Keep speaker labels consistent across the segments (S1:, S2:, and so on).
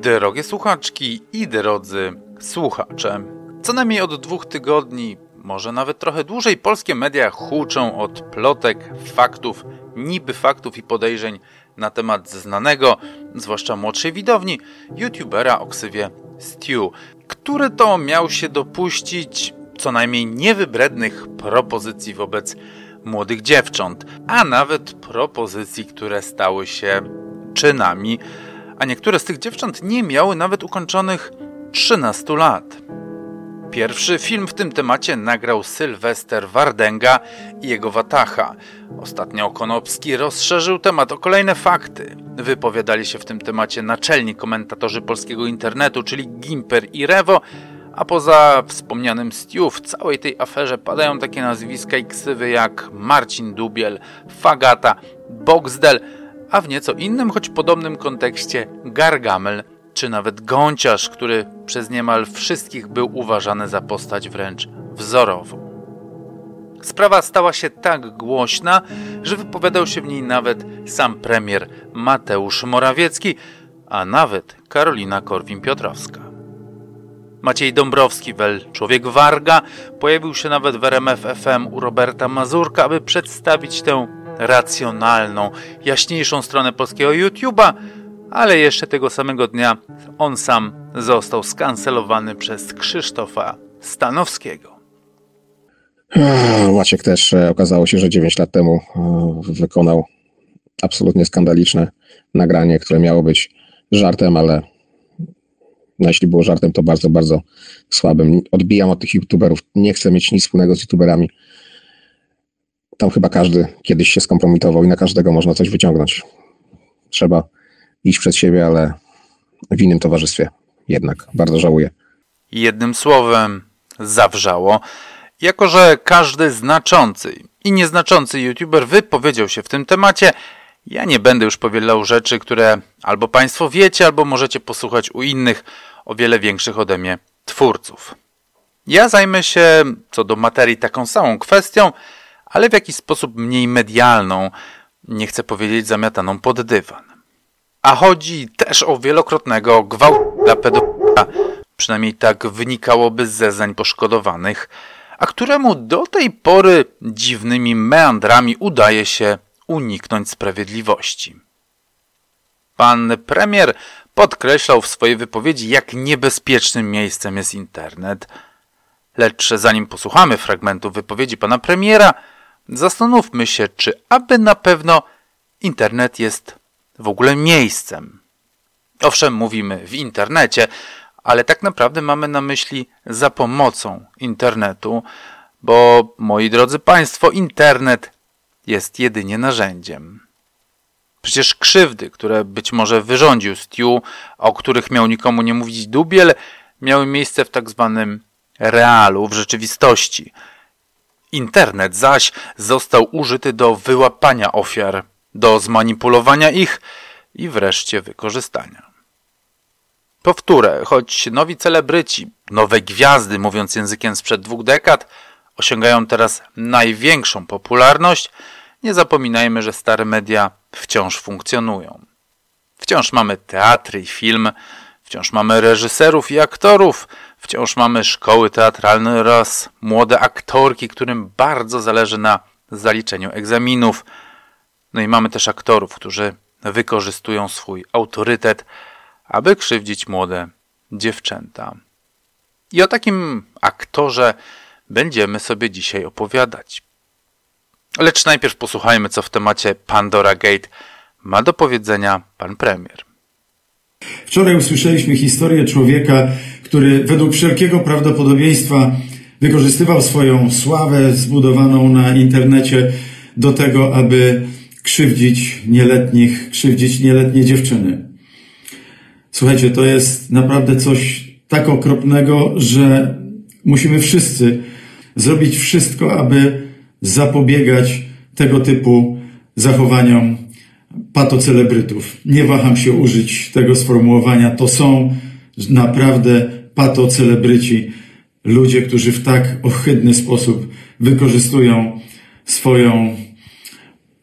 S1: Drogie słuchaczki i drodzy słuchacze, co najmniej od dwóch tygodni, może nawet trochę dłużej, polskie media huczą od plotek, faktów, niby faktów i podejrzeń na temat znanego, zwłaszcza młodszej widowni, youtubera o ksywie Stew, który to miał się dopuścić co najmniej niewybrednych propozycji wobec młodych dziewcząt, a nawet propozycji, które stały się czynami, a niektóre z tych dziewcząt nie miały nawet ukończonych 13 lat. Pierwszy film w tym temacie nagrał Sylwester Wardenga i jego Watacha. Ostatnio Konopski rozszerzył temat o kolejne fakty. Wypowiadali się w tym temacie naczelni komentatorzy polskiego internetu, czyli Gimper i Rewo, a poza wspomnianym Stu w całej tej aferze padają takie nazwiska i ksywy jak Marcin Dubiel, Fagata, Boxdel, a w nieco innym, choć podobnym kontekście Gargamel czy nawet Gąciarz, który przez niemal wszystkich był uważany za postać wręcz wzorową. Sprawa stała się tak głośna, że wypowiadał się w niej nawet sam premier Mateusz Morawiecki, a nawet Karolina Korwin-Piotrowska. Maciej Dąbrowski, wel człowiek Warga, pojawił się nawet w RMF FM u Roberta Mazurka, aby przedstawić tę racjonalną, jaśniejszą stronę polskiego YouTube'a, ale jeszcze tego samego dnia on sam został skancelowany przez Krzysztofa Stanowskiego.
S2: Maciek też e, okazało się, że 9 lat temu e, wykonał absolutnie skandaliczne nagranie, które miało być żartem, ale no jeśli było żartem, to bardzo, bardzo słabym. Odbijam od tych youtuberów. Nie chcę mieć nic wspólnego z youtuberami. Tam chyba każdy kiedyś się skompromitował i na każdego można coś wyciągnąć. Trzeba iść przed siebie, ale w innym towarzystwie jednak. Bardzo żałuję.
S1: Jednym słowem, zawrzało. Jako, że każdy znaczący i nieznaczący youtuber wypowiedział się w tym temacie, ja nie będę już powielał rzeczy, które albo Państwo wiecie, albo możecie posłuchać u innych, o wiele większych ode mnie twórców. Ja zajmę się co do materii taką samą kwestią, ale w jakiś sposób mniej medialną, nie chcę powiedzieć zamiataną pod dywan. A chodzi też o wielokrotnego gwałtu dla pedofila, przynajmniej tak wynikałoby z zeznań poszkodowanych, a któremu do tej pory dziwnymi meandrami udaje się uniknąć sprawiedliwości. Pan premier podkreślał w swojej wypowiedzi, jak niebezpiecznym miejscem jest internet. Lecz zanim posłuchamy fragmentu wypowiedzi pana premiera, zastanówmy się, czy aby na pewno internet jest w ogóle miejscem. Owszem, mówimy w internecie, ale tak naprawdę mamy na myśli za pomocą internetu, bo moi drodzy Państwo, internet jest jedynie narzędziem. Przecież krzywdy, które być może wyrządził Stu, o których miał nikomu nie mówić Dubiel, miały miejsce w tak zwanym realu, w rzeczywistości. Internet zaś został użyty do wyłapania ofiar, do zmanipulowania ich i wreszcie wykorzystania. Powtórę, choć nowi celebryci, nowe gwiazdy, mówiąc językiem sprzed dwóch dekad, osiągają teraz największą popularność, nie zapominajmy, że stare media wciąż funkcjonują. Wciąż mamy teatry i film, wciąż mamy reżyserów i aktorów, wciąż mamy szkoły teatralne oraz młode aktorki, którym bardzo zależy na zaliczeniu egzaminów. No i mamy też aktorów, którzy wykorzystują swój autorytet, aby krzywdzić młode dziewczęta. I o takim aktorze będziemy sobie dzisiaj opowiadać. Lecz najpierw posłuchajmy, co w temacie Pandora Gate ma do powiedzenia pan premier.
S3: Wczoraj usłyszeliśmy historię człowieka, który według wszelkiego prawdopodobieństwa wykorzystywał swoją sławę zbudowaną na internecie do tego, aby krzywdzić nieletnich, krzywdzić nieletnie dziewczyny. Słuchajcie, to jest naprawdę coś tak okropnego, że musimy wszyscy zrobić wszystko, aby zapobiegać tego typu zachowaniom patocelebrytów. Nie waham się użyć tego sformułowania. To są naprawdę patocelebryci, ludzie, którzy w tak ohydny sposób wykorzystują swoją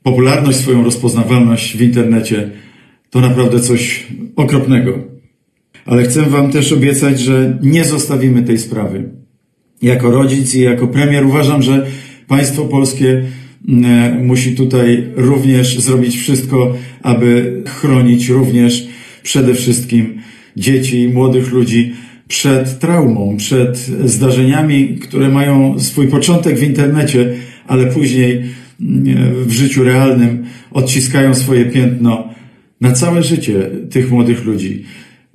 S3: popularność, swoją rozpoznawalność w internecie. To naprawdę coś okropnego. ale chcę Wam też obiecać, że nie zostawimy tej sprawy. Jako rodzic i jako premier uważam, że państwo polskie mm, musi tutaj również zrobić wszystko, aby chronić również przede wszystkim dzieci i młodych ludzi przed traumą, przed zdarzeniami, które mają swój początek w internecie, ale później mm, w życiu realnym odciskają swoje piętno na całe życie tych młodych ludzi.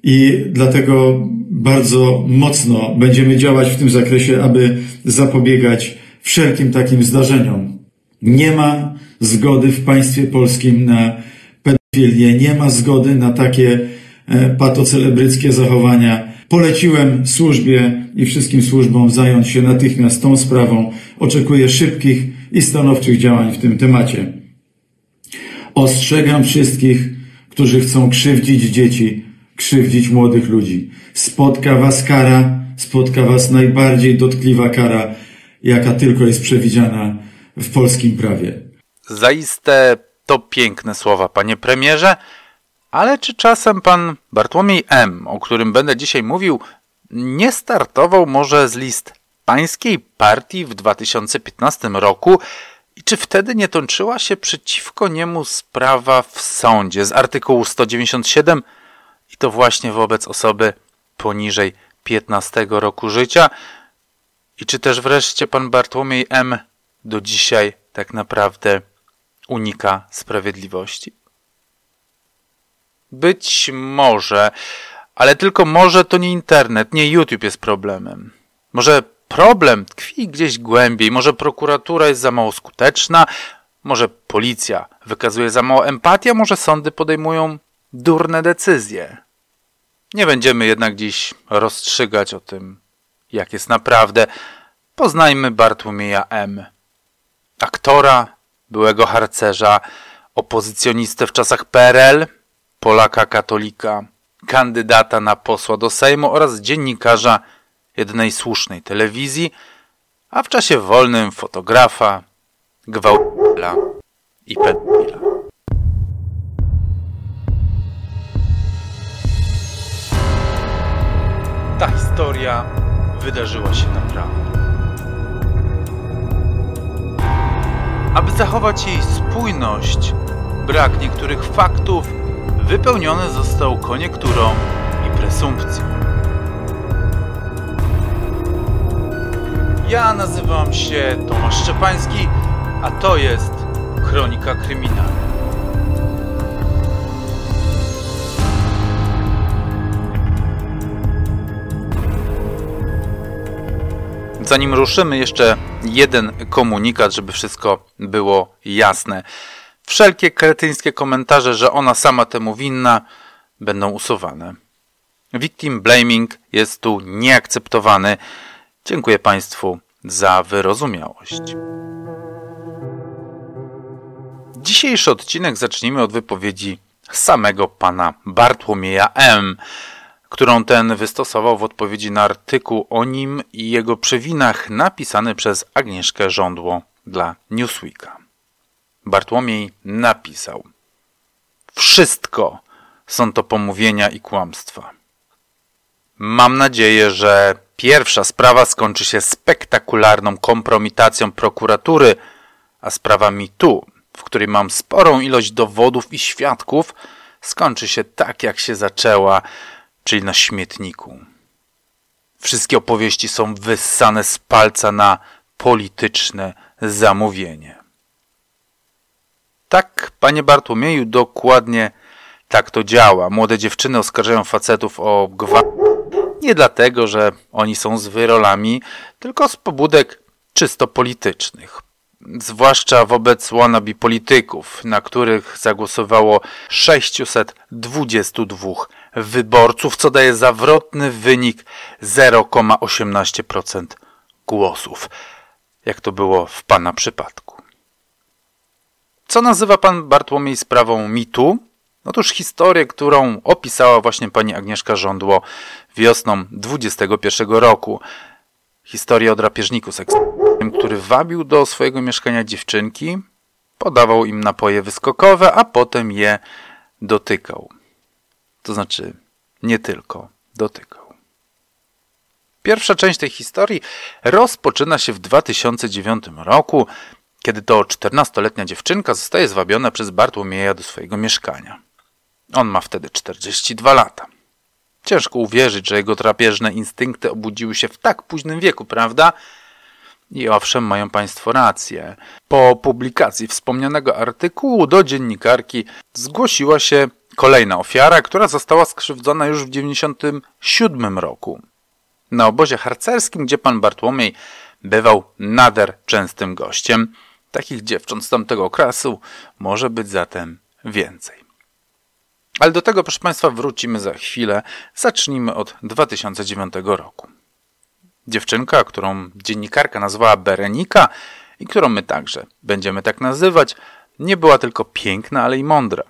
S3: I dlatego bardzo mocno będziemy działać w tym zakresie, aby zapobiegać wszelkim takim zdarzeniom. Nie ma zgody w państwie polskim na pedofilię, nie ma zgody na takie e, patocelebryckie zachowania. Poleciłem służbie i wszystkim służbom zająć się natychmiast tą sprawą. Oczekuję szybkich i stanowczych działań w tym temacie. Ostrzegam wszystkich, którzy chcą krzywdzić dzieci, krzywdzić młodych ludzi. Spotka was kara, spotka was najbardziej dotkliwa kara, jaka tylko jest przewidziana w polskim prawie.
S1: Zaiste to piękne słowa, panie premierze, ale czy czasem pan Bartłomiej M., o którym będę dzisiaj mówił, nie startował może z list pańskiej partii w 2015 roku i czy wtedy nie toczyła się przeciwko niemu sprawa w sądzie z artykułu 197 i to właśnie wobec osoby poniżej 15 roku życia? I czy też wreszcie pan Bartłomiej M. do dzisiaj tak naprawdę unika sprawiedliwości? Być może, ale tylko może to nie internet, nie YouTube jest problemem. Może problem tkwi gdzieś głębiej, może prokuratura jest za mało skuteczna, może policja wykazuje za mało empatii, a może sądy podejmują durne decyzje. Nie będziemy jednak dziś rozstrzygać o tym, jak jest naprawdę. Poznajmy Bartłomieja M. Aktora, byłego harcerza, opozycjonistę w czasach PRL, Polaka katolika, kandydata na posła do Sejmu oraz dziennikarza jednej słusznej telewizji, a w czasie wolnym fotografa, gwałticiela i pedofila. Ta historia wydarzyła się naprawdę. Aby zachować jej spójność, brak niektórych faktów wypełniony został koniekturą i presumpcją. Ja nazywam się Tomasz Szczepański, a to jest Kronika Kryminalna. Zanim ruszymy, jeszcze jeden komunikat, żeby wszystko było jasne. Wszelkie kretyńskie komentarze, że ona sama temu winna, będą usuwane. Victim blaming jest tu nieakceptowany. Dziękuję Państwu za wyrozumiałość. Dzisiejszy odcinek zacznijmy od wypowiedzi samego pana Bartłomieja M., którą ten wystosował w odpowiedzi na artykuł o nim i jego przewinach napisany przez Agnieszkę Żądło dla Newsweeka. Bartłomiej napisał: Wszystko są to pomówienia i kłamstwa. Mam nadzieję, że pierwsza sprawa skończy się spektakularną kompromitacją prokuratury, a sprawa tu, w której mam sporą ilość dowodów i świadków, skończy się tak, jak się zaczęła, czyli na śmietniku. Wszystkie opowieści są wyssane z palca na polityczne zamówienie. Tak, panie Bartłomieju, dokładnie tak to działa. Młode dziewczyny oskarżają facetów o gwałt nie dlatego, że oni są z wyrolami, tylko z pobudek czysto politycznych. Zwłaszcza wobec wannabe polityków, na których zagłosowało 622 wyborców, co daje zawrotny wynik 0,18% głosów, jak to było w pana przypadku. Co nazywa pan Bartłomiej sprawą mitu? Otóż historię, którą opisała właśnie pani Agnieszka Żądło wiosną 21 roku. Historię o drapieżniku seksualnym, który wabił do swojego mieszkania dziewczynki, podawał im napoje wyskokowe, a potem je dotykał. To znaczy, nie tylko dotykał. Pierwsza część tej historii rozpoczyna się w 2009 roku, kiedy to 14-letnia dziewczynka zostaje zwabiona przez Bartłomieja do swojego mieszkania. On ma wtedy 42 lata. Ciężko uwierzyć, że jego drapieżne instynkty obudziły się w tak późnym wieku, prawda? I owszem, mają Państwo rację. Po publikacji wspomnianego artykułu do dziennikarki zgłosiła się kolejna ofiara, która została skrzywdzona już w 1997 roku. Na obozie harcerskim, gdzie pan Bartłomiej bywał nader częstym gościem, takich dziewcząt z tamtego okresu może być zatem więcej. Ale do tego, proszę Państwa, wrócimy za chwilę. Zacznijmy od 2009 roku. Dziewczynka, którą dziennikarka nazwała Berenika i którą my także będziemy tak nazywać, nie była tylko piękna, ale i mądra.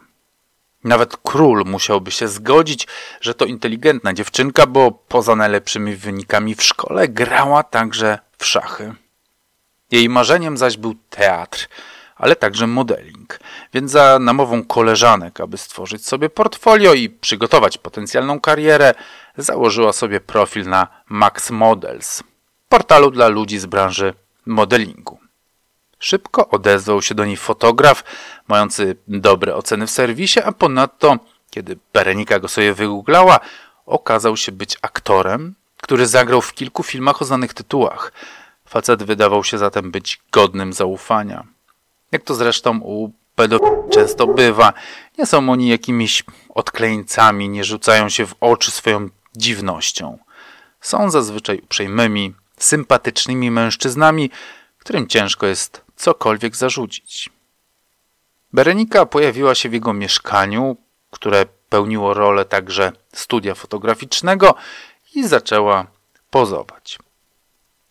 S1: Nawet król musiałby się zgodzić, że to inteligentna dziewczynka, bo poza najlepszymi wynikami w szkole grała także w szachy. Jej marzeniem zaś był teatr, ale także modeling. Więc za namową koleżanek, aby stworzyć sobie portfolio i przygotować potencjalną karierę, założyła sobie profil na Max Models, portalu dla ludzi z branży modelingu. Szybko odezwał się do niej fotograf, mający dobre oceny w serwisie, a ponadto, kiedy Berenika go sobie wygooglała, okazał się być aktorem, który zagrał w kilku filmach o znanych tytułach. Facet wydawał się zatem być godnym zaufania. Jak to zresztą u pedofilów często bywa, nie są oni jakimiś odkleńcami, nie rzucają się w oczy swoją dziwnością. Są zazwyczaj uprzejmymi, sympatycznymi mężczyznami, którym ciężko jest cokolwiek zarzucić. Berenika pojawiła się w jego mieszkaniu, które pełniło rolę także studia fotograficznego i zaczęła pozować.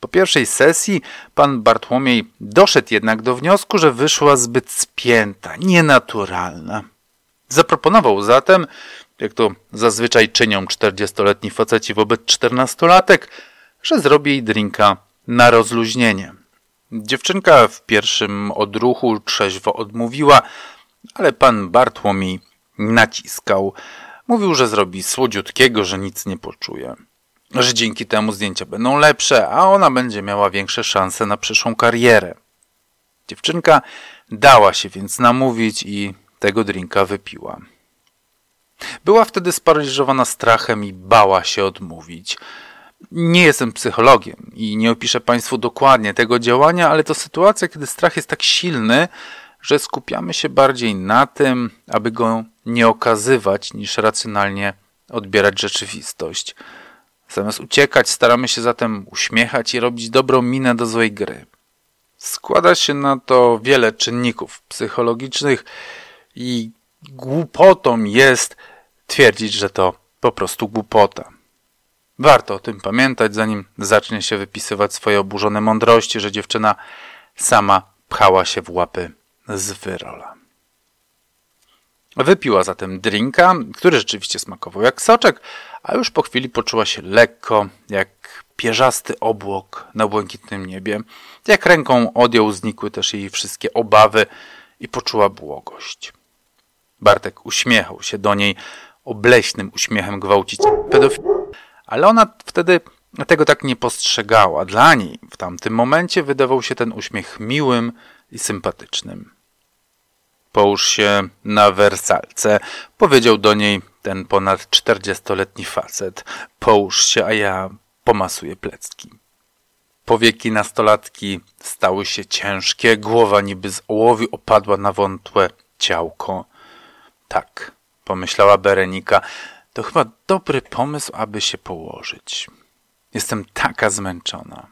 S1: Po pierwszej sesji pan Bartłomiej doszedł jednak do wniosku, że wyszła zbyt spięta, nienaturalna. Zaproponował zatem, jak to zazwyczaj czynią czterdziestoletni faceci wobec czternastolatek, że zrobi jej drinka na rozluźnienie. Dziewczynka w pierwszym odruchu trzeźwo odmówiła, ale pan Bartłomiej naciskał. Mówił, że zrobi słodziutkiego, że nic nie poczuje że dzięki temu zdjęcia będą lepsze, a ona będzie miała większe szanse na przyszłą karierę. Dziewczynka dała się więc namówić i tego drinka wypiła. Była wtedy sparaliżowana strachem i bała się odmówić. Nie jestem psychologiem i nie opiszę Państwu dokładnie tego działania, ale to sytuacja, kiedy strach jest tak silny, że skupiamy się bardziej na tym, aby go nie okazywać, niż racjonalnie odbierać rzeczywistość. Zamiast uciekać, staramy się zatem uśmiechać i robić dobrą minę do złej gry. Składa się na to wiele czynników psychologicznych i głupotą jest twierdzić, że to po prostu głupota. Warto o tym pamiętać, zanim zacznie się wypisywać swoje oburzone mądrości, że dziewczyna sama pchała się w łapy z wyrola. Wypiła zatem drinka, który rzeczywiście smakował jak soczek, a już po chwili poczuła się lekko, jak pierzasty obłok na błękitnym niebie. Jak ręką odjął, znikły też jej wszystkie obawy i poczuła błogość. Bartek uśmiechał się do niej obleśnym uśmiechem gwałcić pedofil, ale ona wtedy tego tak nie postrzegała. Dla niej w tamtym momencie wydawał się ten uśmiech miłym i sympatycznym. Połóż się na wersalce, powiedział do niej ten ponad czterdziestoletni facet. Połóż się, a ja pomasuję plecki. Powieki nastolatki stały się ciężkie, głowa niby z ołowiu opadła na wątłe ciałko. Tak, pomyślała Berenika, to chyba dobry pomysł, aby się położyć. Jestem taka zmęczona.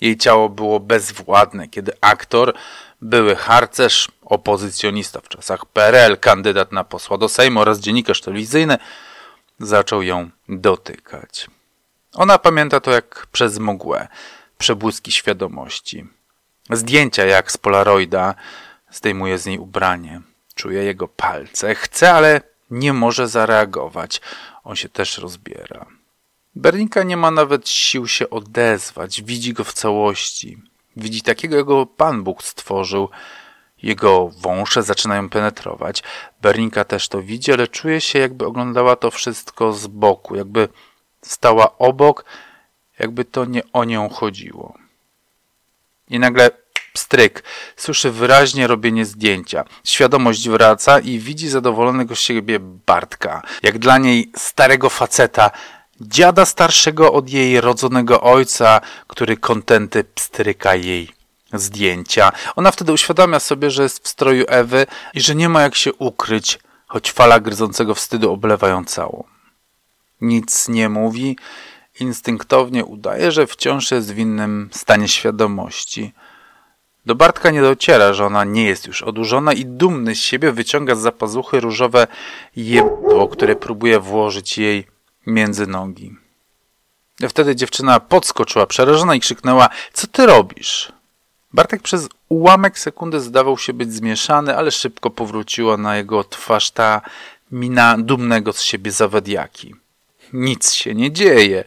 S1: Jej ciało było bezwładne, kiedy aktor, były harcerz, opozycjonista w czasach PRL, kandydat na posła do Sejmu oraz dziennikarz telewizyjny, zaczął ją dotykać. Ona pamięta to jak przez mgłę, przebłyski świadomości. Zdjęcia jak z polaroida, zdejmuje z niej ubranie, czuje jego palce, chce, ale nie może zareagować. On się też rozbiera. Bernika nie ma nawet sił się odezwać, widzi go w całości. Widzi takiego, jak go Pan Bóg stworzył Jego wąsze zaczynają penetrować. Bernika też to widzi, ale czuje się, jakby oglądała to wszystko z boku, jakby stała obok, jakby to nie o nią chodziło. I nagle pstryk. Słyszy wyraźnie robienie zdjęcia. Świadomość wraca i widzi zadowolonego z siebie Bartka. Jak dla niej starego faceta, dziada starszego od jej rodzonego ojca, który kontenty pstryka jej zdjęcia. Ona wtedy uświadamia sobie, że jest w stroju Ewy i że nie ma jak się ukryć, choć fala gryzącego wstydu oblewa ją całą. Nic nie mówi, instynktownie udaje, że wciąż jest w innym stanie świadomości. Do Bartka nie dociera, że ona nie jest już odurzona i dumny z siebie wyciąga z zapazuchy różowe jebło, które próbuje włożyć jej między nogi. Wtedy dziewczyna podskoczyła przerażona i krzyknęła: Co ty robisz? Bartek przez ułamek sekundy zdawał się być zmieszany, ale szybko powróciła na jego twarz ta mina dumnego z siebie zawadiaki. Nic się nie dzieje,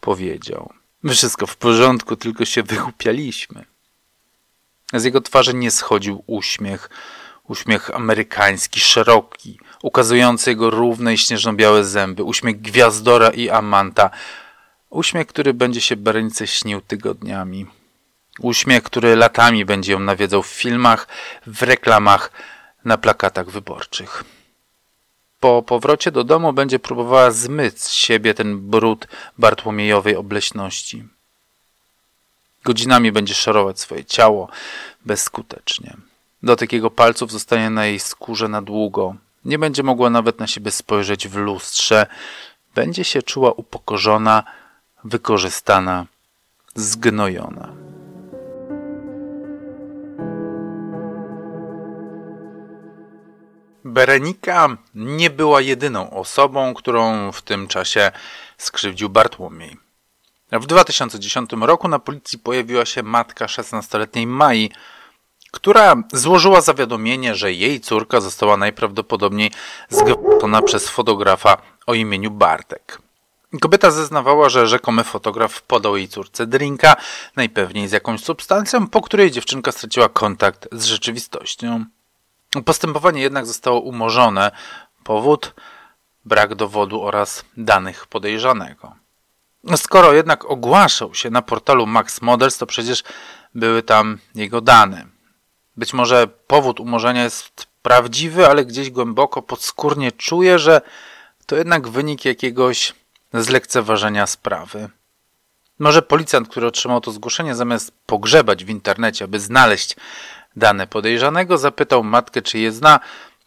S1: powiedział. Wszystko w porządku, tylko się wygłupialiśmy. Z jego twarzy nie schodził uśmiech, uśmiech amerykański, szeroki, ukazujący jego równe i śnieżno-białe zęby, uśmiech gwiazdora i amanta, uśmiech, który będzie się Berenice śnił tygodniami. Uśmiech, który latami będzie ją nawiedzał w filmach, w reklamach, na plakatach wyborczych. Po powrocie do domu będzie próbowała zmyć z siebie ten brud Bartłomiejowej obleśności. Godzinami będzie szorować swoje ciało bezskutecznie. Dotyk jego palców zostanie na jej skórze na długo. Nie będzie mogła nawet na siebie spojrzeć w lustrze. Będzie się czuła upokorzona, wykorzystana, zgnojona. Berenika nie była jedyną osobą, którą w tym czasie skrzywdził Bartłomiej. W 2010 roku na policji pojawiła się matka 16-letniej Mai, która złożyła zawiadomienie, że jej córka została najprawdopodobniej zgwałcona przez fotografa o imieniu Bartek. Kobieta zeznawała, że rzekomy fotograf podał jej córce drinka, najpewniej z jakąś substancją, po której dziewczynka straciła kontakt z rzeczywistością. Postępowanie jednak zostało umorzone. Powód brak dowodu oraz danych podejrzanego. Skoro jednak ogłaszał się na portalu Max Models, to przecież były tam jego dane. Być może powód umorzenia jest prawdziwy, ale gdzieś głęboko podskórnie czuję, że to jednak wynik jakiegoś zlekceważenia sprawy. Może policjant, który otrzymał to zgłoszenie, zamiast pogrzebać w internecie, aby znaleźć dane podejrzanego, zapytał matkę, czy je zna,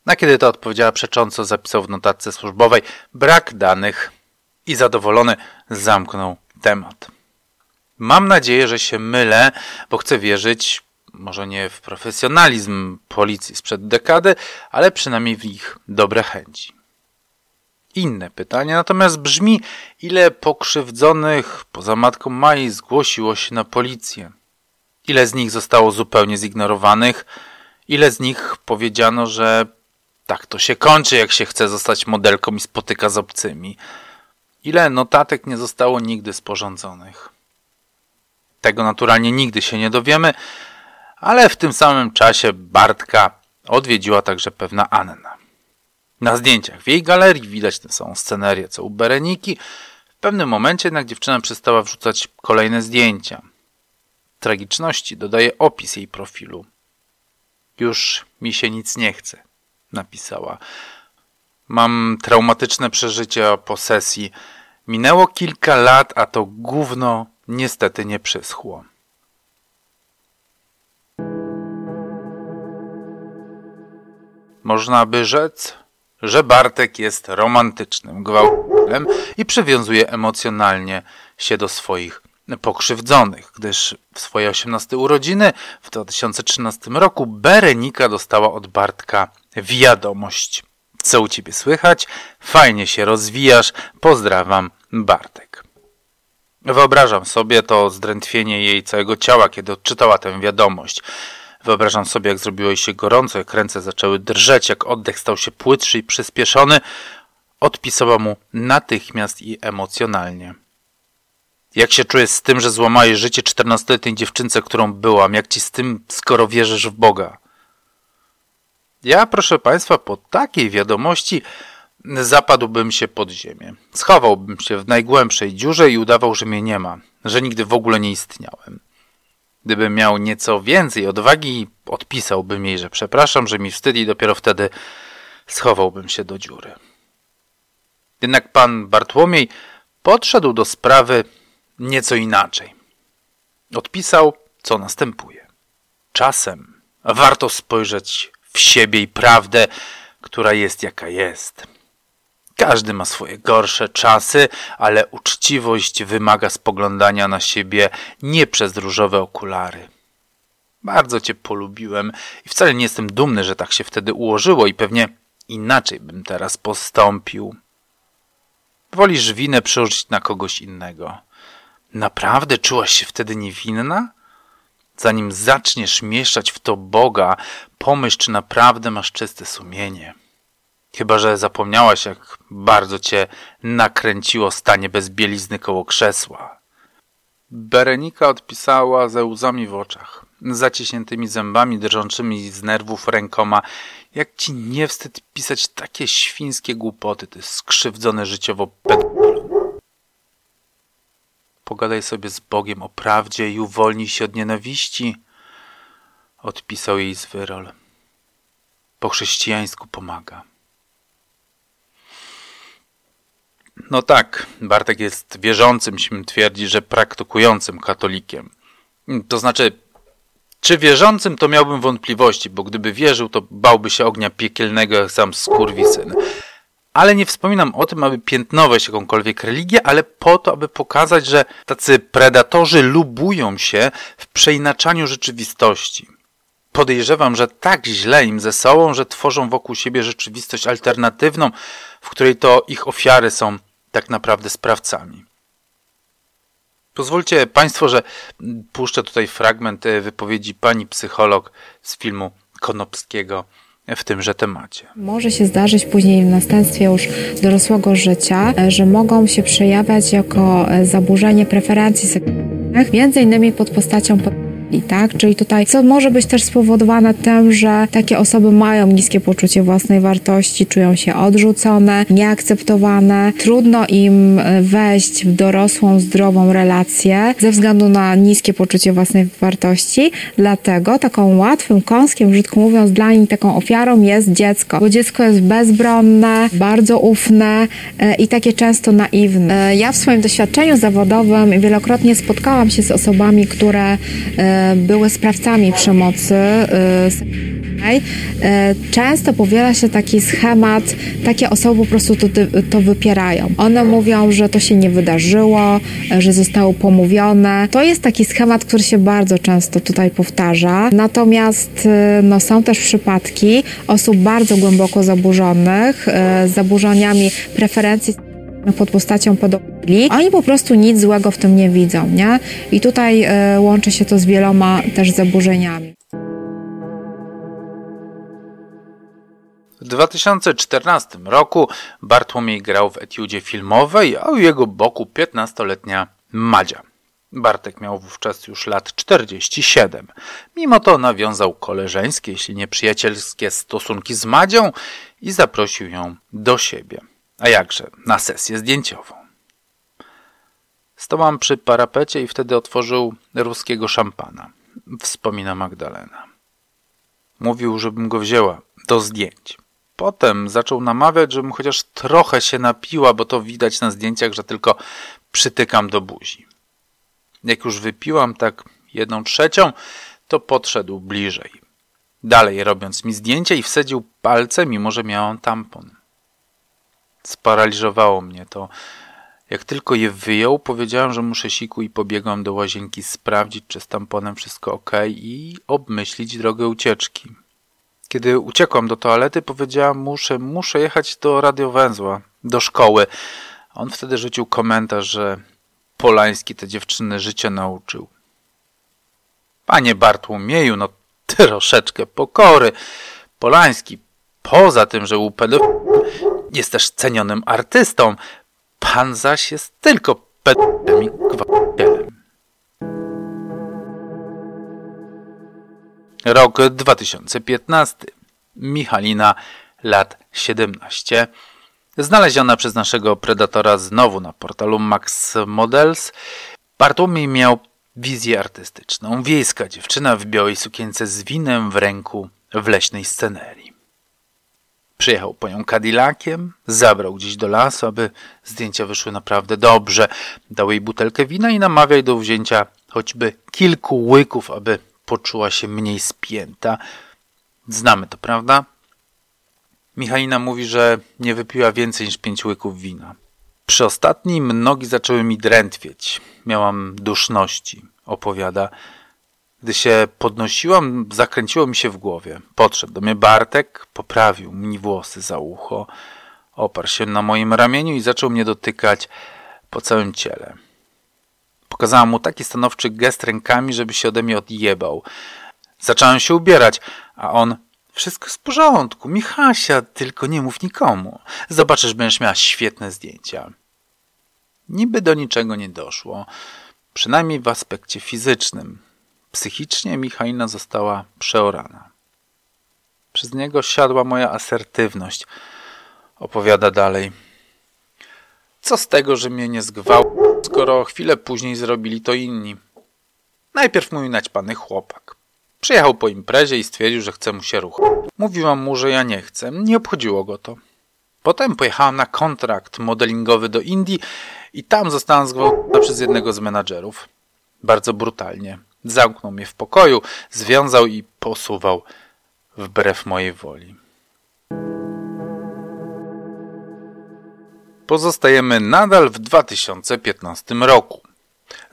S1: a kiedy ta odpowiedziała przecząco, zapisał w notatce służbowej brak danych i zadowolony zamknął temat. Mam nadzieję, że się mylę, bo chcę wierzyć, może nie w profesjonalizm policji sprzed dekady, ale przynajmniej w ich dobre chęci. Inne pytanie natomiast brzmi, ile pokrzywdzonych poza matką Mai zgłosiło się na policję? Ile z nich zostało zupełnie zignorowanych? Ile z nich powiedziano, że tak to się kończy, jak się chce zostać modelką i spotyka z obcymi? Ile notatek nie zostało nigdy sporządzonych? Tego naturalnie nigdy się nie dowiemy, ale w tym samym czasie Bartka odwiedziła także pewna Anna. Na zdjęciach w jej galerii widać tę samą scenerię co u Bereniki. W pewnym momencie jednak dziewczyna przestała wrzucać kolejne zdjęcia. Tragiczności dodaje opis jej profilu. Już mi się nic nie chce, napisała. Mam traumatyczne przeżycia po sesji. Minęło kilka lat, a to gówno niestety nie przyschło. Można by rzec, że Bartek jest romantycznym gwałtem i przywiązuje emocjonalnie się do swoich pokrzywdzonych, gdyż w swoje 18 urodziny w 2013 roku Berenika dostała od Bartka wiadomość. Co u ciebie słychać? Fajnie się rozwijasz. Pozdrawiam, Bartek. Wyobrażam sobie to zdrętwienie jej całego ciała, kiedy odczytała tę wiadomość. Wyobrażam sobie, jak zrobiło się gorąco, jak ręce zaczęły drżeć, jak oddech stał się płytszy i przyspieszony. Odpisała mu natychmiast i emocjonalnie. Jak się czujesz z tym, że złamałeś życie czternastoletniej dziewczynce, którą byłam? Jak ci z tym, skoro wierzysz w Boga? Ja, proszę Państwa, po takiej wiadomości zapadłbym się pod ziemię. Schowałbym się w najgłębszej dziurze i udawał, że mnie nie ma, że nigdy w ogóle nie istniałem. Gdybym miał nieco więcej odwagi, odpisałbym jej, że przepraszam, że mi wstyd i dopiero wtedy schowałbym się do dziury. Jednak pan Bartłomiej podszedł do sprawy nieco inaczej. Odpisał, co następuje. Czasem warto spojrzeć w siebie i prawdę, która jest jaka jest. Każdy ma swoje gorsze czasy, ale uczciwość wymaga spoglądania na siebie nie przez różowe okulary. Bardzo cię polubiłem i wcale nie jestem dumny, że tak się wtedy ułożyło i pewnie inaczej bym teraz postąpił. Wolisz winę przełożyć na kogoś innego. Naprawdę czułaś się wtedy niewinna? Zanim zaczniesz mieszać w to Boga, pomyśl, czy naprawdę masz czyste sumienie. Chyba, że zapomniałaś, jak bardzo cię nakręciło stanie bez bielizny koło krzesła. Berenika odpisała ze łzami w oczach, zaciśniętymi zębami drżącymi z nerwów rękoma. Jak ci nie wstyd pisać takie świńskie głupoty, ty skrzywdzone życiowo pedofil. Pogadaj sobie z Bogiem o prawdzie i uwolnij się od nienawiści, odpisał jej Zwyrol. Po chrześcijańsku pomaga. No tak, Bartek jest wierzącym, śmiem twierdzi, że praktykującym katolikiem. To znaczy, czy wierzącym, to miałbym wątpliwości, bo gdyby wierzył, to bałby się ognia piekielnego jak sam skurwisyn. Ale nie wspominam o tym, aby piętnować jakąkolwiek religię, ale po to, aby pokazać, że tacy predatorzy lubują się w przeinaczaniu rzeczywistości. Podejrzewam, że tak źle im ze sobą, że tworzą wokół siebie rzeczywistość alternatywną, w której to ich ofiary są tak naprawdę sprawcami. Pozwólcie Państwo, że puszczę tutaj fragment e, wypowiedzi pani psycholog z filmu Konopskiego w tymże temacie.
S4: Może się zdarzyć później w następstwie już dorosłego życia, e, że mogą się przejawiać jako e, zaburzenie preferencji seksualnych, między innymi pod postacią tak? Czyli tutaj, co może być też spowodowane tym, że takie osoby mają niskie poczucie własnej wartości, czują się odrzucone, nieakceptowane, trudno im e, wejść w dorosłą, zdrową relację ze względu na niskie poczucie własnej wartości. Dlatego taką łatwym kąskiem, brzydko mówiąc, dla nich taką ofiarą jest dziecko, bo dziecko jest bezbronne, bardzo ufne e, i takie często naiwne. E, ja w swoim doświadczeniu zawodowym wielokrotnie spotkałam się z osobami, które były sprawcami przemocy y, seksualnej, często powiela się taki schemat, takie osoby po prostu to, to wypierają. One mówią, że to się nie wydarzyło, że zostało pomówione. To jest taki schemat, który się bardzo często tutaj powtarza. Natomiast y, no, są też przypadki osób bardzo głęboko zaburzonych, y, z zaburzeniami preferencji pod postacią pedofilii, oni po prostu nic złego w tym nie widzą, nie? I tutaj y, łączy się to z wieloma też zaburzeniami.
S1: W 2014 roku Bartłomiej grał w etiudzie filmowej, a u jego boku 15-letnia Madzia. Bartek miał wówczas już lat 47. Mimo to nawiązał koleżeńskie, jeśli nie przyjacielskie stosunki z Madzią i zaprosił ją do siebie. A jakże, na sesję zdjęciową. Stałam przy parapecie i wtedy otworzył ruskiego szampana. Wspomina Magdalena. Mówił, żebym go wzięła do zdjęć. Potem zaczął namawiać, żebym chociaż trochę się napiła, bo to widać na zdjęciach, że tylko przytykam do buzi. Jak już wypiłam tak jedną trzecią, to podszedł bliżej. Dalej robiąc mi zdjęcie i wsadził palce, mimo że miałam tampon. Sparaliżowało mnie to. Jak tylko je wyjął, powiedziałem, że muszę siku i pobiegłam do łazienki sprawdzić, czy z tamponem wszystko ok i obmyślić drogę ucieczki. Kiedy uciekłam do toalety, powiedziałam muszę, muszę jechać do radiowęzła, do szkoły. On wtedy rzucił komentarz, że Polański te dziewczyny życia nauczył. Panie Bartłomieju, no troszeczkę pokory. Polański, poza tym, że u pedofilów jest też cenionym artystą. Pan zaś jest tylko pedofilem i gwałcicielem. Rok 2015. Michalina, lat 17. Znaleziona przez naszego predatora znowu na portalu Max Models. Bartłomiej miał wizję artystyczną. Wiejska dziewczyna w białej sukience z winem w ręku w leśnej scenerii. Przyjechał po nią Cadillaciem, zabrał gdzieś do lasu, aby zdjęcia wyszły naprawdę dobrze. Dał jej butelkę wina i namawiał do wzięcia choćby kilku łyków, aby poczuła się mniej spięta. Znamy to, prawda? Michalina mówi, że nie wypiła więcej niż pięć łyków wina. Przy ostatnim nogi zaczęły mi drętwieć. Miałam duszności, opowiada. Gdy się podnosiłam, zakręciło mi się w głowie. Podszedł do mnie Bartek, poprawił mi włosy za ucho, oparł się na moim ramieniu i zaczął mnie dotykać po całym ciele. Pokazałam mu taki stanowczy gest rękami, żeby się ode mnie odjebał. Zacząłem się ubierać, a on wszystko jest w porządku. Michasia, tylko nie mów nikomu. Zobaczysz, będziesz miała świetne zdjęcia. Niby do niczego nie doszło. Przynajmniej w aspekcie fizycznym. Psychicznie Michalina została przeorana. Przez niego siadła moja asertywność. Opowiada dalej. Co z tego, że mnie nie zgwał, skoro chwilę później zrobili to inni? Najpierw mój naćpany chłopak. Przyjechał po imprezie i stwierdził, że chce mu się ruchać. Mówiłam mu, że ja nie chcę. Nie obchodziło go to. Potem pojechałam na kontrakt modelingowy do Indii i tam zostałam zgwałcona przez jednego z menadżerów. Bardzo brutalnie. Zamknął mnie w pokoju, związał i posuwał wbrew mojej woli. Pozostajemy nadal w 2015 roku.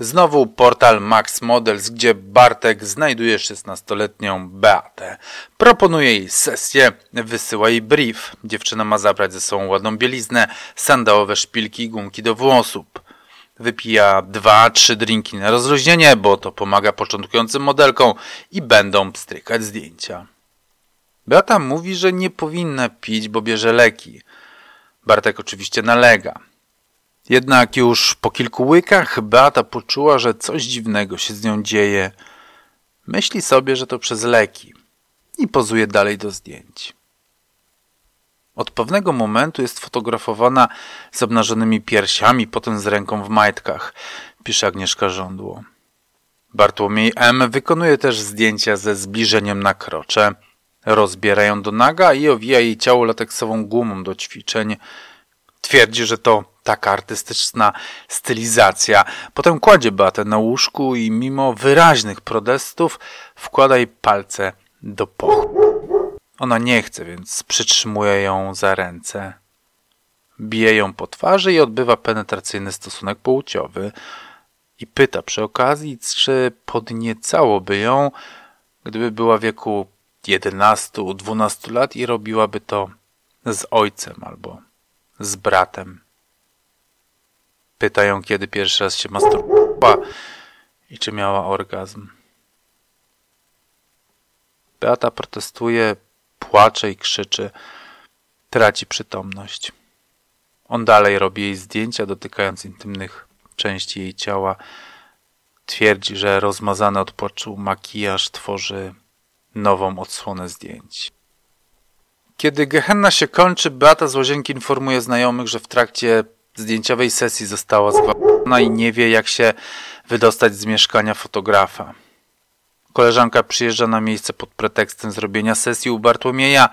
S1: Znowu portal Max Models, gdzie Bartek znajduje 16-letnią Beatę. Proponuje jej sesję, wysyła jej brief. Dziewczyna ma zabrać ze sobą ładną bieliznę, sandałowe szpilki i gumki do włosów. Wypija dwa, trzy drinki na rozluźnienie, bo to pomaga początkującym modelkom i będą strykać zdjęcia. Beata mówi, że nie powinna pić, bo bierze leki. Bartek oczywiście nalega. Jednak już po kilku łykach Beata poczuła, że coś dziwnego się z nią dzieje. Myśli sobie, że to przez leki i pozuje dalej do zdjęć. Od pewnego momentu jest fotografowana z obnażonymi piersiami, potem z ręką w majtkach, pisze Agnieszka Żądło. Bartłomiej M. wykonuje też zdjęcia ze zbliżeniem na krocze. Rozbiera ją do naga i owija jej ciało lateksową gumą do ćwiczeń. Twierdzi, że to taka artystyczna stylizacja. Potem kładzie Batę na łóżku i mimo wyraźnych protestów wkłada jej palce do pochwy. Ona nie chce, więc przytrzymuje ją za ręce. Bije ją po twarzy i odbywa penetracyjny stosunek płciowy. I pyta przy okazji, czy podniecałoby ją, gdyby była w wieku 11-12 lat i robiłaby to z ojcem albo z bratem. Pytają, kiedy pierwszy raz się masturbowała i czy miała orgazm. Beata protestuje, płacze i krzyczy. Traci przytomność. On dalej robi jej zdjęcia dotykając intymnych części jej ciała. Twierdzi, że rozmazany od płaczu makijaż tworzy nową odsłonę zdjęć. Kiedy Gehenna się kończy, Beata z łazienki informuje znajomych, że w trakcie zdjęciowej sesji została zgwałcona i nie wie, jak się wydostać z mieszkania fotografa. Koleżanka przyjeżdża na miejsce pod pretekstem zrobienia sesji u Bartłomieja,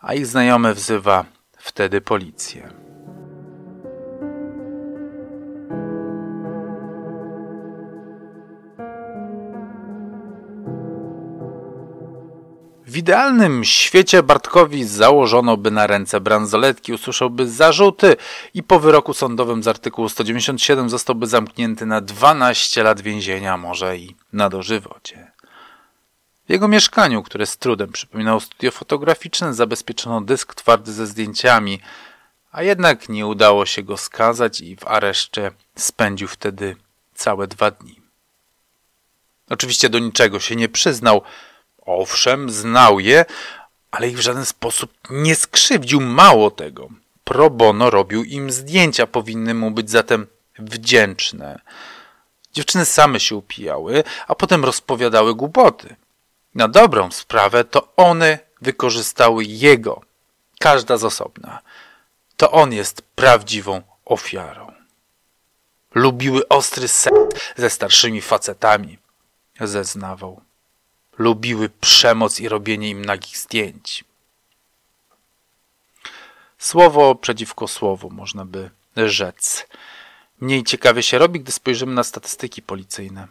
S1: a ich znajomy wzywa wtedy policję. W idealnym świecie Bartkowi założono by na ręce bransoletki, usłyszałby zarzuty i po wyroku sądowym z artykułu 197 zostałby zamknięty na 12 lat więzienia, może i na dożywocie. Jego mieszkaniu, które z trudem przypominało studio fotograficzne, zabezpieczono dysk twardy ze zdjęciami, a jednak nie udało się go skazać i w areszcie spędził wtedy całe dwa dni. Oczywiście do niczego się nie przyznał, Owszem, znał je, ale ich w żaden sposób nie skrzywdził. Mało tego, pro bono robił im zdjęcia, powinny mu być zatem wdzięczne. Dziewczyny same się upijały, a potem rozpowiadały głupoty. Na dobrą sprawę to one wykorzystały jego, każda z osobna. To on jest prawdziwą ofiarą. Lubiły ostry seks ze starszymi facetami, zeznawał. Lubiły przemoc i robienie im nagich zdjęć. Słowo przeciwko słowu, można by rzec. Mniej ciekawie się robi, gdy spojrzymy na statystyki policyjne.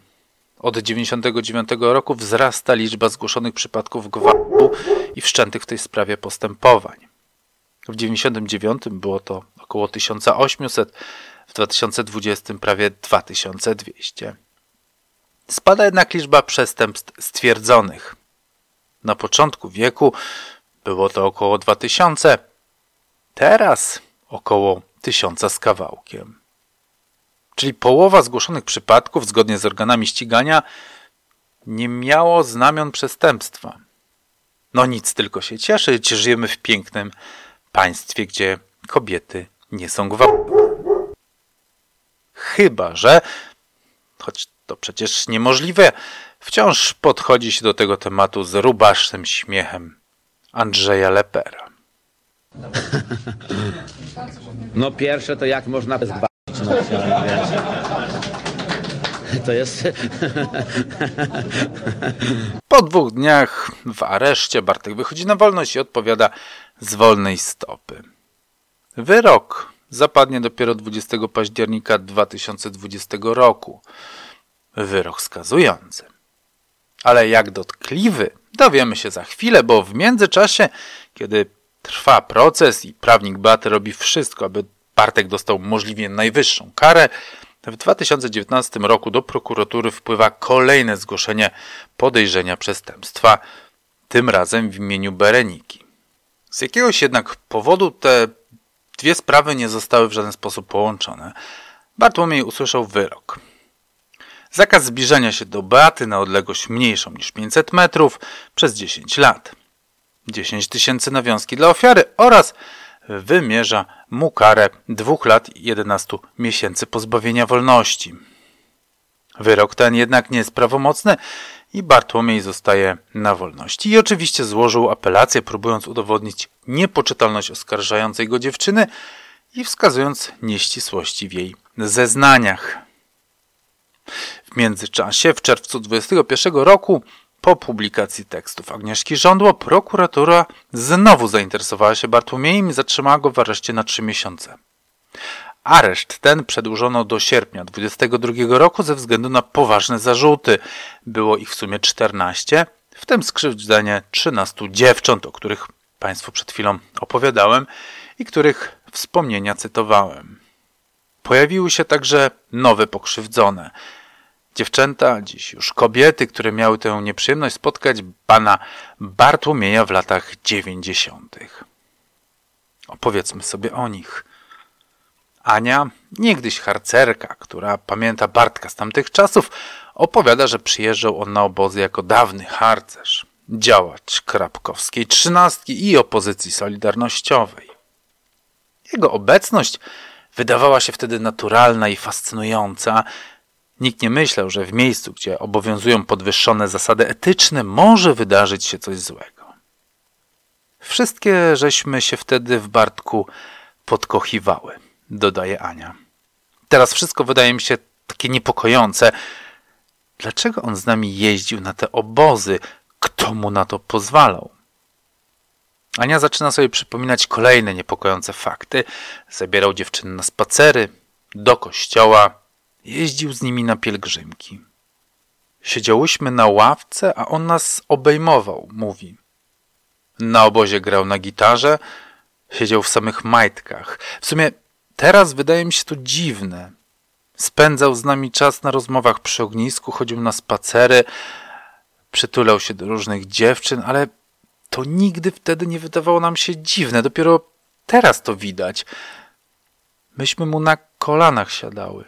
S1: Od 1999 roku wzrasta liczba zgłoszonych przypadków gwałtu i wszczętych w tej sprawie postępowań. W 1999 było to około 1800, w 2020 prawie 2200. Spada jednak liczba przestępstw stwierdzonych. Na początku wieku było to około 2000, teraz około 1000 z kawałkiem. Czyli połowa zgłoszonych przypadków, zgodnie z organami ścigania, nie miało znamion przestępstwa. No nic, tylko się cieszyć, żyjemy w pięknym państwie, gdzie kobiety nie są gwałcone. Chyba, że, choć to przecież niemożliwe, wciąż podchodzi się do tego tematu z rubasznym śmiechem Andrzeja Lepera.
S5: No pierwsze to jak można zgwałcić, To jest...
S1: Po dwóch dniach w areszcie Bartek wychodzi na wolność i odpowiada z wolnej stopy. Wyrok zapadnie dopiero 20 października 2020 roku. Wyrok skazujący. Ale jak dotkliwy, dowiemy się za chwilę, bo w międzyczasie, kiedy trwa proces i prawnik Beaty robi wszystko, aby Bartek dostał możliwie najwyższą karę, w 2019 roku do prokuratury wpływa kolejne zgłoszenie podejrzenia przestępstwa, tym razem w imieniu Bereniki. Z jakiegoś jednak powodu te dwie sprawy nie zostały w żaden sposób połączone. Bartłomiej usłyszał wyrok. Zakaz zbliżania się do Beaty na odległość mniejszą niż 500 metrów przez 10 lat. 10 tysięcy nawiązki dla ofiary oraz wymierza mu karę 2 lat i 11 miesięcy pozbawienia wolności. Wyrok ten jednak nie jest prawomocny i Bartłomiej zostaje na wolności. I oczywiście złożył apelację, próbując udowodnić niepoczytalność oskarżającej go dziewczyny i wskazując nieścisłości w jej zeznaniach. W międzyczasie, w czerwcu 2021 roku, po publikacji tekstów Agnieszki Żądło, prokuratura znowu zainteresowała się Bartłomiejem i zatrzymała go w areszcie na trzy miesiące. Areszt ten przedłużono do sierpnia 2022 roku ze względu na poważne zarzuty. Było ich w sumie 14, w tym skrzywdzenie 13 dziewcząt, o których Państwu przed chwilą opowiadałem i których wspomnienia cytowałem. Pojawiły się także nowe pokrzywdzone – Dziewczęta, dziś już kobiety, które miały tę nieprzyjemność spotkać pana Bartłomieja w latach dziewięćdziesiątych. Opowiedzmy sobie o nich. Ania, niegdyś harcerka, która pamięta Bartka z tamtych czasów, opowiada, że przyjeżdżał on na obozy jako dawny harcerz, działacz krapkowskiej trzynastki i opozycji solidarnościowej. Jego obecność wydawała się wtedy naturalna i fascynująca, Nikt nie myślał, że w miejscu, gdzie obowiązują podwyższone zasady etyczne, może wydarzyć się coś złego. Wszystkie żeśmy się wtedy w Bartku podkochiwały, dodaje Ania. Teraz wszystko wydaje mi się takie niepokojące. Dlaczego on z nami jeździł na te obozy? Kto mu na to pozwalał? Ania zaczyna sobie przypominać kolejne niepokojące fakty. Zabierał dziewczyny na spacery, do kościoła, Jeździł z nimi na pielgrzymki. Siedziałyśmy na ławce, a on nas obejmował, mówi. Na obozie grał na gitarze, siedział w samych majtkach. W sumie teraz wydaje mi się to dziwne. Spędzał z nami czas na rozmowach przy ognisku, chodził na spacery, przytulał się do różnych dziewczyn, ale to nigdy wtedy nie wydawało nam się dziwne. Dopiero teraz to widać. Myśmy mu na kolanach siadały.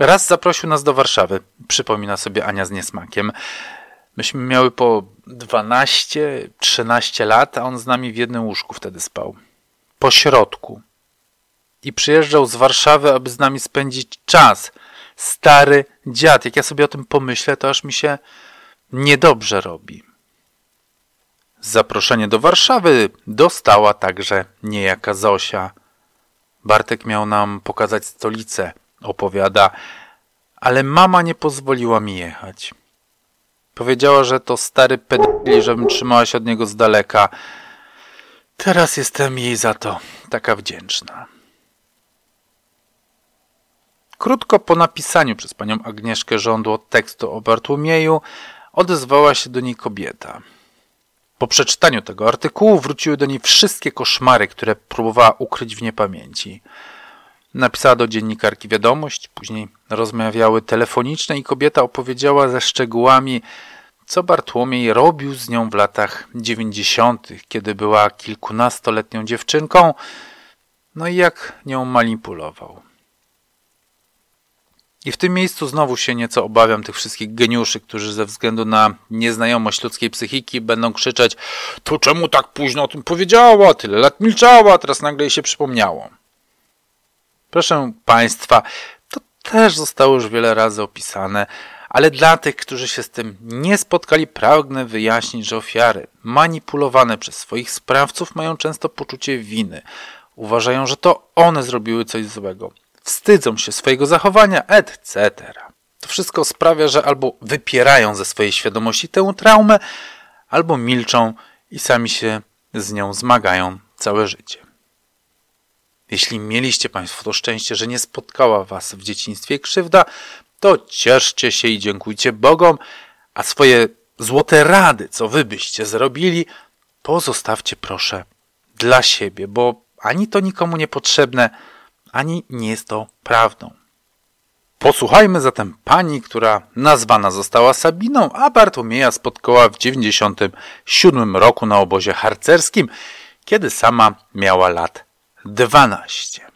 S1: Raz zaprosił nas do Warszawy, przypomina sobie Ania z niesmakiem. Myśmy miały po 12-13 lat, a on z nami w jednym łóżku wtedy spał. Po środku. I przyjeżdżał z Warszawy, aby z nami spędzić czas. Stary dziad. Jak ja sobie o tym pomyślę, to aż mi się niedobrze robi. Zaproszenie do Warszawy dostała także niejaka Zosia. Bartek miał nam pokazać stolicę, opowiada, ale mama nie pozwoliła mi jechać. Powiedziała, że to stary pedofil, żebym trzymała się od niego z daleka. Teraz jestem jej za to taka wdzięczna. Krótko po napisaniu przez panią Agnieszkę żądło tekstu o Bartłomieju odezwała się do niej kobieta. Po przeczytaniu tego artykułu wróciły do niej wszystkie koszmary, które próbowała ukryć w niepamięci. Napisała do dziennikarki wiadomość, później rozmawiały telefoniczne i kobieta opowiedziała ze szczegółami, co Bartłomiej robił z nią w latach dziewięćdziesiątych, kiedy była kilkunastoletnią dziewczynką, no i jak nią manipulował. I w tym miejscu znowu się nieco obawiam tych wszystkich geniuszy, którzy ze względu na nieznajomość ludzkiej psychiki będą krzyczeć to czemu tak późno o tym powiedziała, tyle lat milczała, teraz nagle jej się przypomniało. Proszę Państwa, to też zostało już wiele razy opisane, ale dla tych, którzy się z tym nie spotkali, pragnę wyjaśnić, że ofiary manipulowane przez swoich sprawców mają często poczucie winy. Uważają, że to one zrobiły coś złego wstydzą się swojego zachowania, etc. To wszystko sprawia, że albo wypierają ze swojej świadomości tę traumę, albo milczą i sami się z nią zmagają całe życie. Jeśli mieliście Państwo to szczęście, że nie spotkała Was w dzieciństwie krzywda, to cieszcie się i dziękujcie Bogom, a swoje złote rady, co Wy byście zrobili, pozostawcie proszę dla siebie, bo ani to nikomu niepotrzebne, ani nie jest to prawdą. Posłuchajmy zatem pani, która nazwana została Sabiną, a Bartłomieja spotkała w 97 roku na obozie harcerskim, kiedy sama miała lat 12.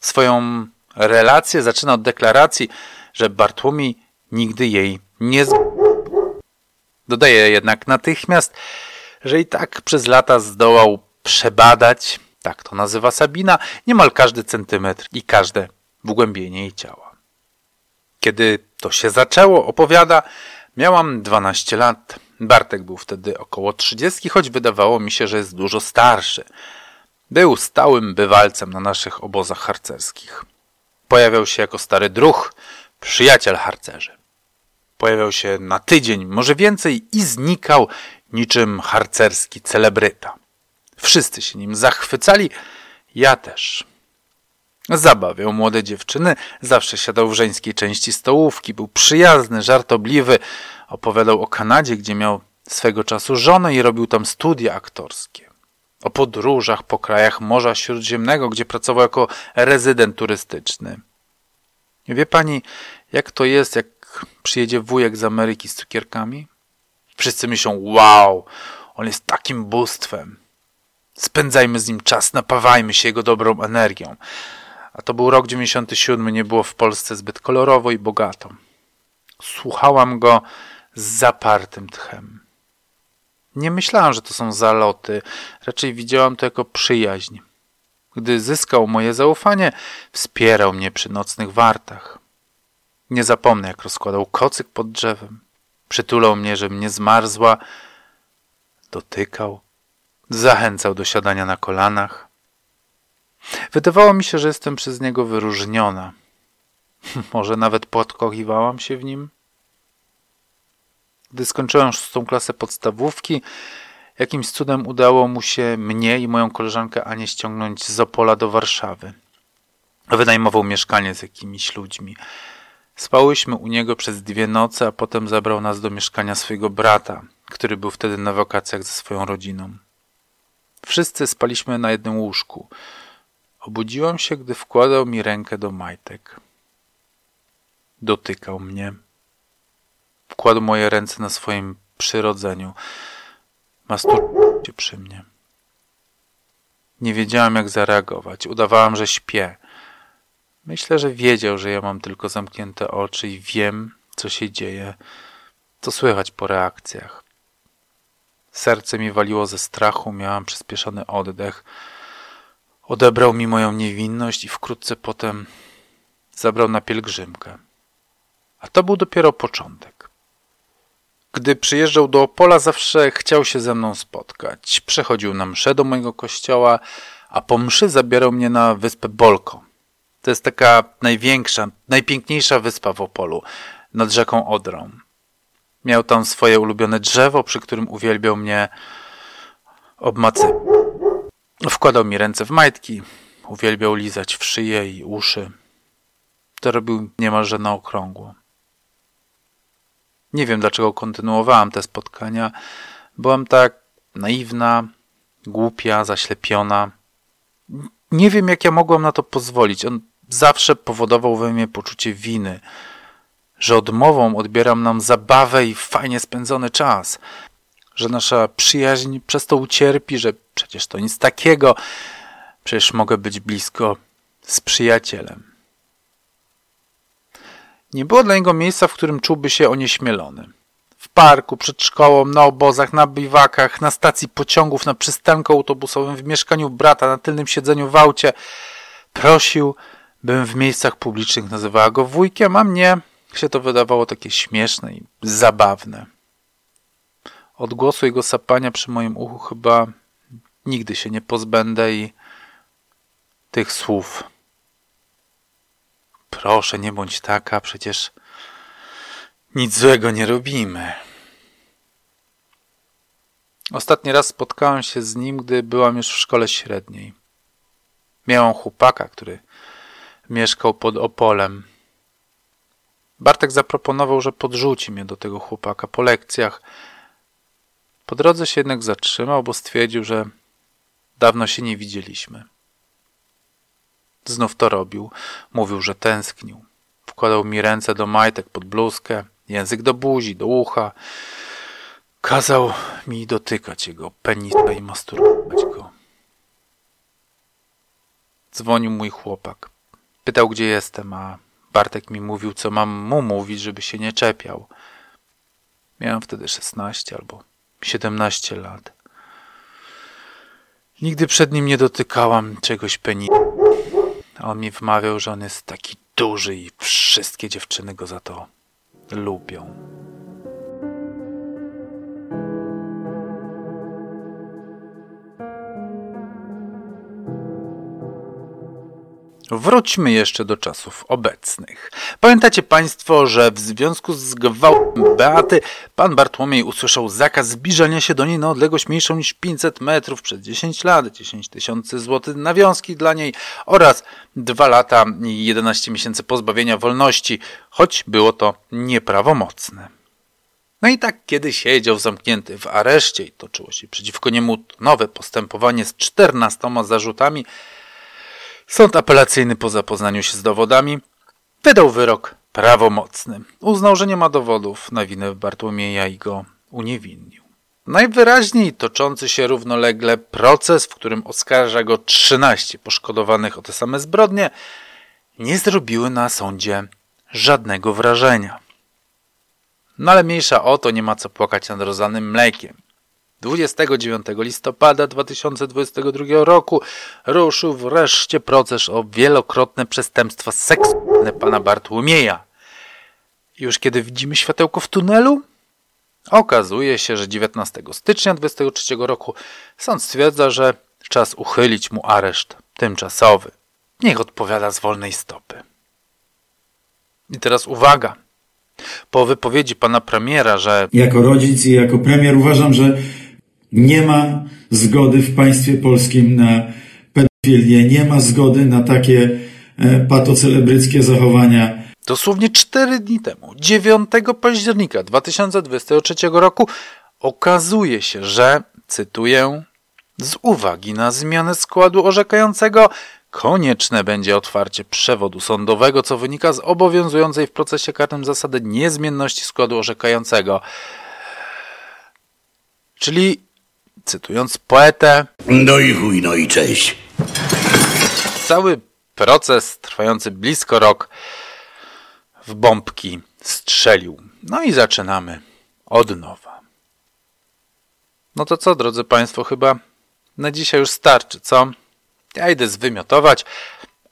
S1: Swoją relację zaczyna od deklaracji, że Bartłomiej nigdy jej nie z... Dodaje jednak natychmiast, że i tak przez lata zdołał przebadać tak to nazywa Sabina, niemal każdy centymetr i każde wgłębienie jej ciała. Kiedy to się zaczęło, opowiada, miałam 12 lat. Bartek był wtedy około 30, choć wydawało mi się, że jest dużo starszy. Był stałym bywalcem na naszych obozach harcerskich. Pojawiał się jako stary druh, przyjaciel harcerzy. Pojawiał się na tydzień, może więcej i znikał niczym harcerski celebryta. Wszyscy się nim zachwycali, ja też. Zabawiał młode dziewczyny, zawsze siadał w żeńskiej części stołówki, był przyjazny, żartobliwy, opowiadał o Kanadzie, gdzie miał swego czasu żonę i robił tam studia aktorskie. O podróżach po krajach Morza Śródziemnego, gdzie pracował jako rezydent turystyczny. Wie pani, jak to jest, jak przyjedzie wujek z Ameryki z cukierkami? Wszyscy myślą, wow, on jest takim bóstwem. Spędzajmy z nim czas, napawajmy się jego dobrą energią. A to był rok 97, nie było w Polsce zbyt kolorowo i bogato. Słuchałam go z zapartym tchem. Nie myślałam, że to są zaloty, raczej widziałam to jako przyjaźń. Gdy zyskał moje zaufanie, wspierał mnie przy nocnych wartach. Nie zapomnę, jak rozkładał kocyk pod drzewem. Przytulał mnie, żebym nie zmarzła. Dotykał, Zachęcał do siadania na kolanach. Wydawało mi się, że jestem przez niego wyróżniona. Może nawet podkochiwałam się w nim? Gdy skończyłem szóstą klasę podstawówki, jakimś cudem udało mu się mnie i moją koleżankę Anię ściągnąć z Opola do Warszawy. Wynajmował mieszkanie z jakimiś ludźmi. Spałyśmy u niego przez dwie noce, a potem zabrał nas do mieszkania swojego brata, który był wtedy na wakacjach ze swoją rodziną. Wszyscy spaliśmy na jednym łóżku. Obudziłam się, gdy wkładał mi rękę do majtek. Dotykał mnie. Wkładł moje ręce na swoim przyrodzeniu. Masturbował się przy mnie. Nie wiedziałam, jak zareagować. Udawałam, że śpię. Myślę, że wiedział, że ja mam tylko zamknięte oczy i wiem, co się dzieje. To słychać po reakcjach. Serce mi waliło ze strachu, miałam przyspieszony oddech. Odebrał mi moją niewinność i wkrótce potem zabrał na pielgrzymkę. A to był dopiero początek. Gdy przyjeżdżał do Opola, zawsze chciał się ze mną spotkać. Przechodził na mszę do mojego kościoła, a po mszy zabierał mnie na wyspę Bolko. To jest taka największa, najpiękniejsza wyspa w Opolu, nad rzeką Odrą. Miał tam swoje ulubione drzewo, przy którym uwielbiał mnie obmacy. Wkładał mi ręce w majtki, uwielbiał lizać w szyję i uszy. To robił niemalże na okrągło. Nie wiem, dlaczego kontynuowałam te spotkania. Byłam tak naiwna, głupia, zaślepiona. Nie wiem, jak ja mogłam na to pozwolić. On zawsze powodował we mnie poczucie winy, że odmową odbieram nam zabawę i fajnie spędzony czas, że nasza przyjaźń przez to ucierpi, że przecież to nic takiego, przecież mogę być blisko z przyjacielem. Nie było dla niego miejsca, w którym czułby się onieśmielony. W parku, przed szkołą, na obozach, na biwakach, na stacji pociągów, na przystanku autobusowym, w mieszkaniu brata, na tylnym siedzeniu w aucie. Prosił, bym w miejscach publicznych nazywała go wujkiem, a mnie się to wydawało takie śmieszne i zabawne. Odgłosu jego sapania przy moim uchu chyba nigdy się nie pozbędę i tych słów Proszę, nie bądź taka, przecież nic złego nie robimy. Ostatni raz spotkałem się z nim, gdy byłam już w szkole średniej. Miałam chłopaka, który mieszkał pod Opolem. Bartek zaproponował, że podrzuci mnie do tego chłopaka po lekcjach. Po drodze się jednak zatrzymał, bo stwierdził, że dawno się nie widzieliśmy. Znów to robił. Mówił, że tęsknił. Wkładał mi ręce do majtek pod bluzkę, język do buzi, do ucha. Kazał mi dotykać jego penisa i masturbować go. Dzwonił mój chłopak. Pytał, gdzie jestem, a Bartek mi mówił, co mam mu mówić, żeby się nie czepiał. Miałem wtedy 16 albo 17 lat. Nigdy przed nim nie dotykałam czegoś penisa. On mi wmawiał, że on jest taki duży i wszystkie dziewczyny go za to lubią. Wróćmy jeszcze do czasów obecnych. Pamiętacie Państwo, że w związku z gwałtem Beaty pan Bartłomiej usłyszał zakaz zbliżania się do niej na odległość mniejszą niż 500 metrów przez 10 lat, 10 tysięcy złotych nawiązki dla niej oraz 2 lata i 11 miesięcy pozbawienia wolności, choć było to nieprawomocne. No i tak, kiedy siedział zamknięty w areszcie i toczyło się przeciwko niemu nowe postępowanie z 14 zarzutami, Sąd apelacyjny po zapoznaniu się z dowodami wydał wyrok prawomocny. Uznał, że nie ma dowodów na winę Bartłomieja i go uniewinnił. Najwyraźniej toczący się równolegle proces, w którym oskarża go 13 poszkodowanych o te same zbrodnie, nie zrobiły na sądzie żadnego wrażenia. No ale mniejsza o to, nie ma co płakać nad rozlanym mlekiem. 29 listopada 2022 roku ruszył wreszcie proces o wielokrotne przestępstwa seksualne pana Bartłomieja. Już kiedy widzimy światełko w tunelu? Okazuje się, że 19 stycznia 2023 roku sąd stwierdza, że czas uchylić mu areszt tymczasowy. Niech odpowiada z wolnej stopy. I teraz uwaga. Po wypowiedzi pana premiera, że
S3: jako rodzic i jako premier uważam, że nie ma zgody w państwie polskim na pedofilię, nie ma zgody na takie e, patocelebryckie zachowania.
S1: Dosłownie cztery dni temu, 9 października 2023 roku, okazuje się, że, cytuję, z uwagi na zmianę składu orzekającego, konieczne będzie otwarcie przewodu sądowego, co wynika z obowiązującej w procesie karnym zasady niezmienności składu orzekającego. Czyli cytując poetę.
S6: No i chuj, no i cześć.
S1: Cały proces trwający blisko rok w bombki strzelił. No i zaczynamy od nowa. No to co, drodzy Państwo, chyba na dzisiaj już starczy, co? Ja idę zwymiotować,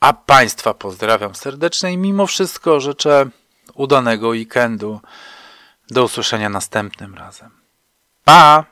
S1: a Państwa pozdrawiam serdecznie i mimo wszystko życzę udanego weekendu. Do usłyszenia następnym razem. Pa!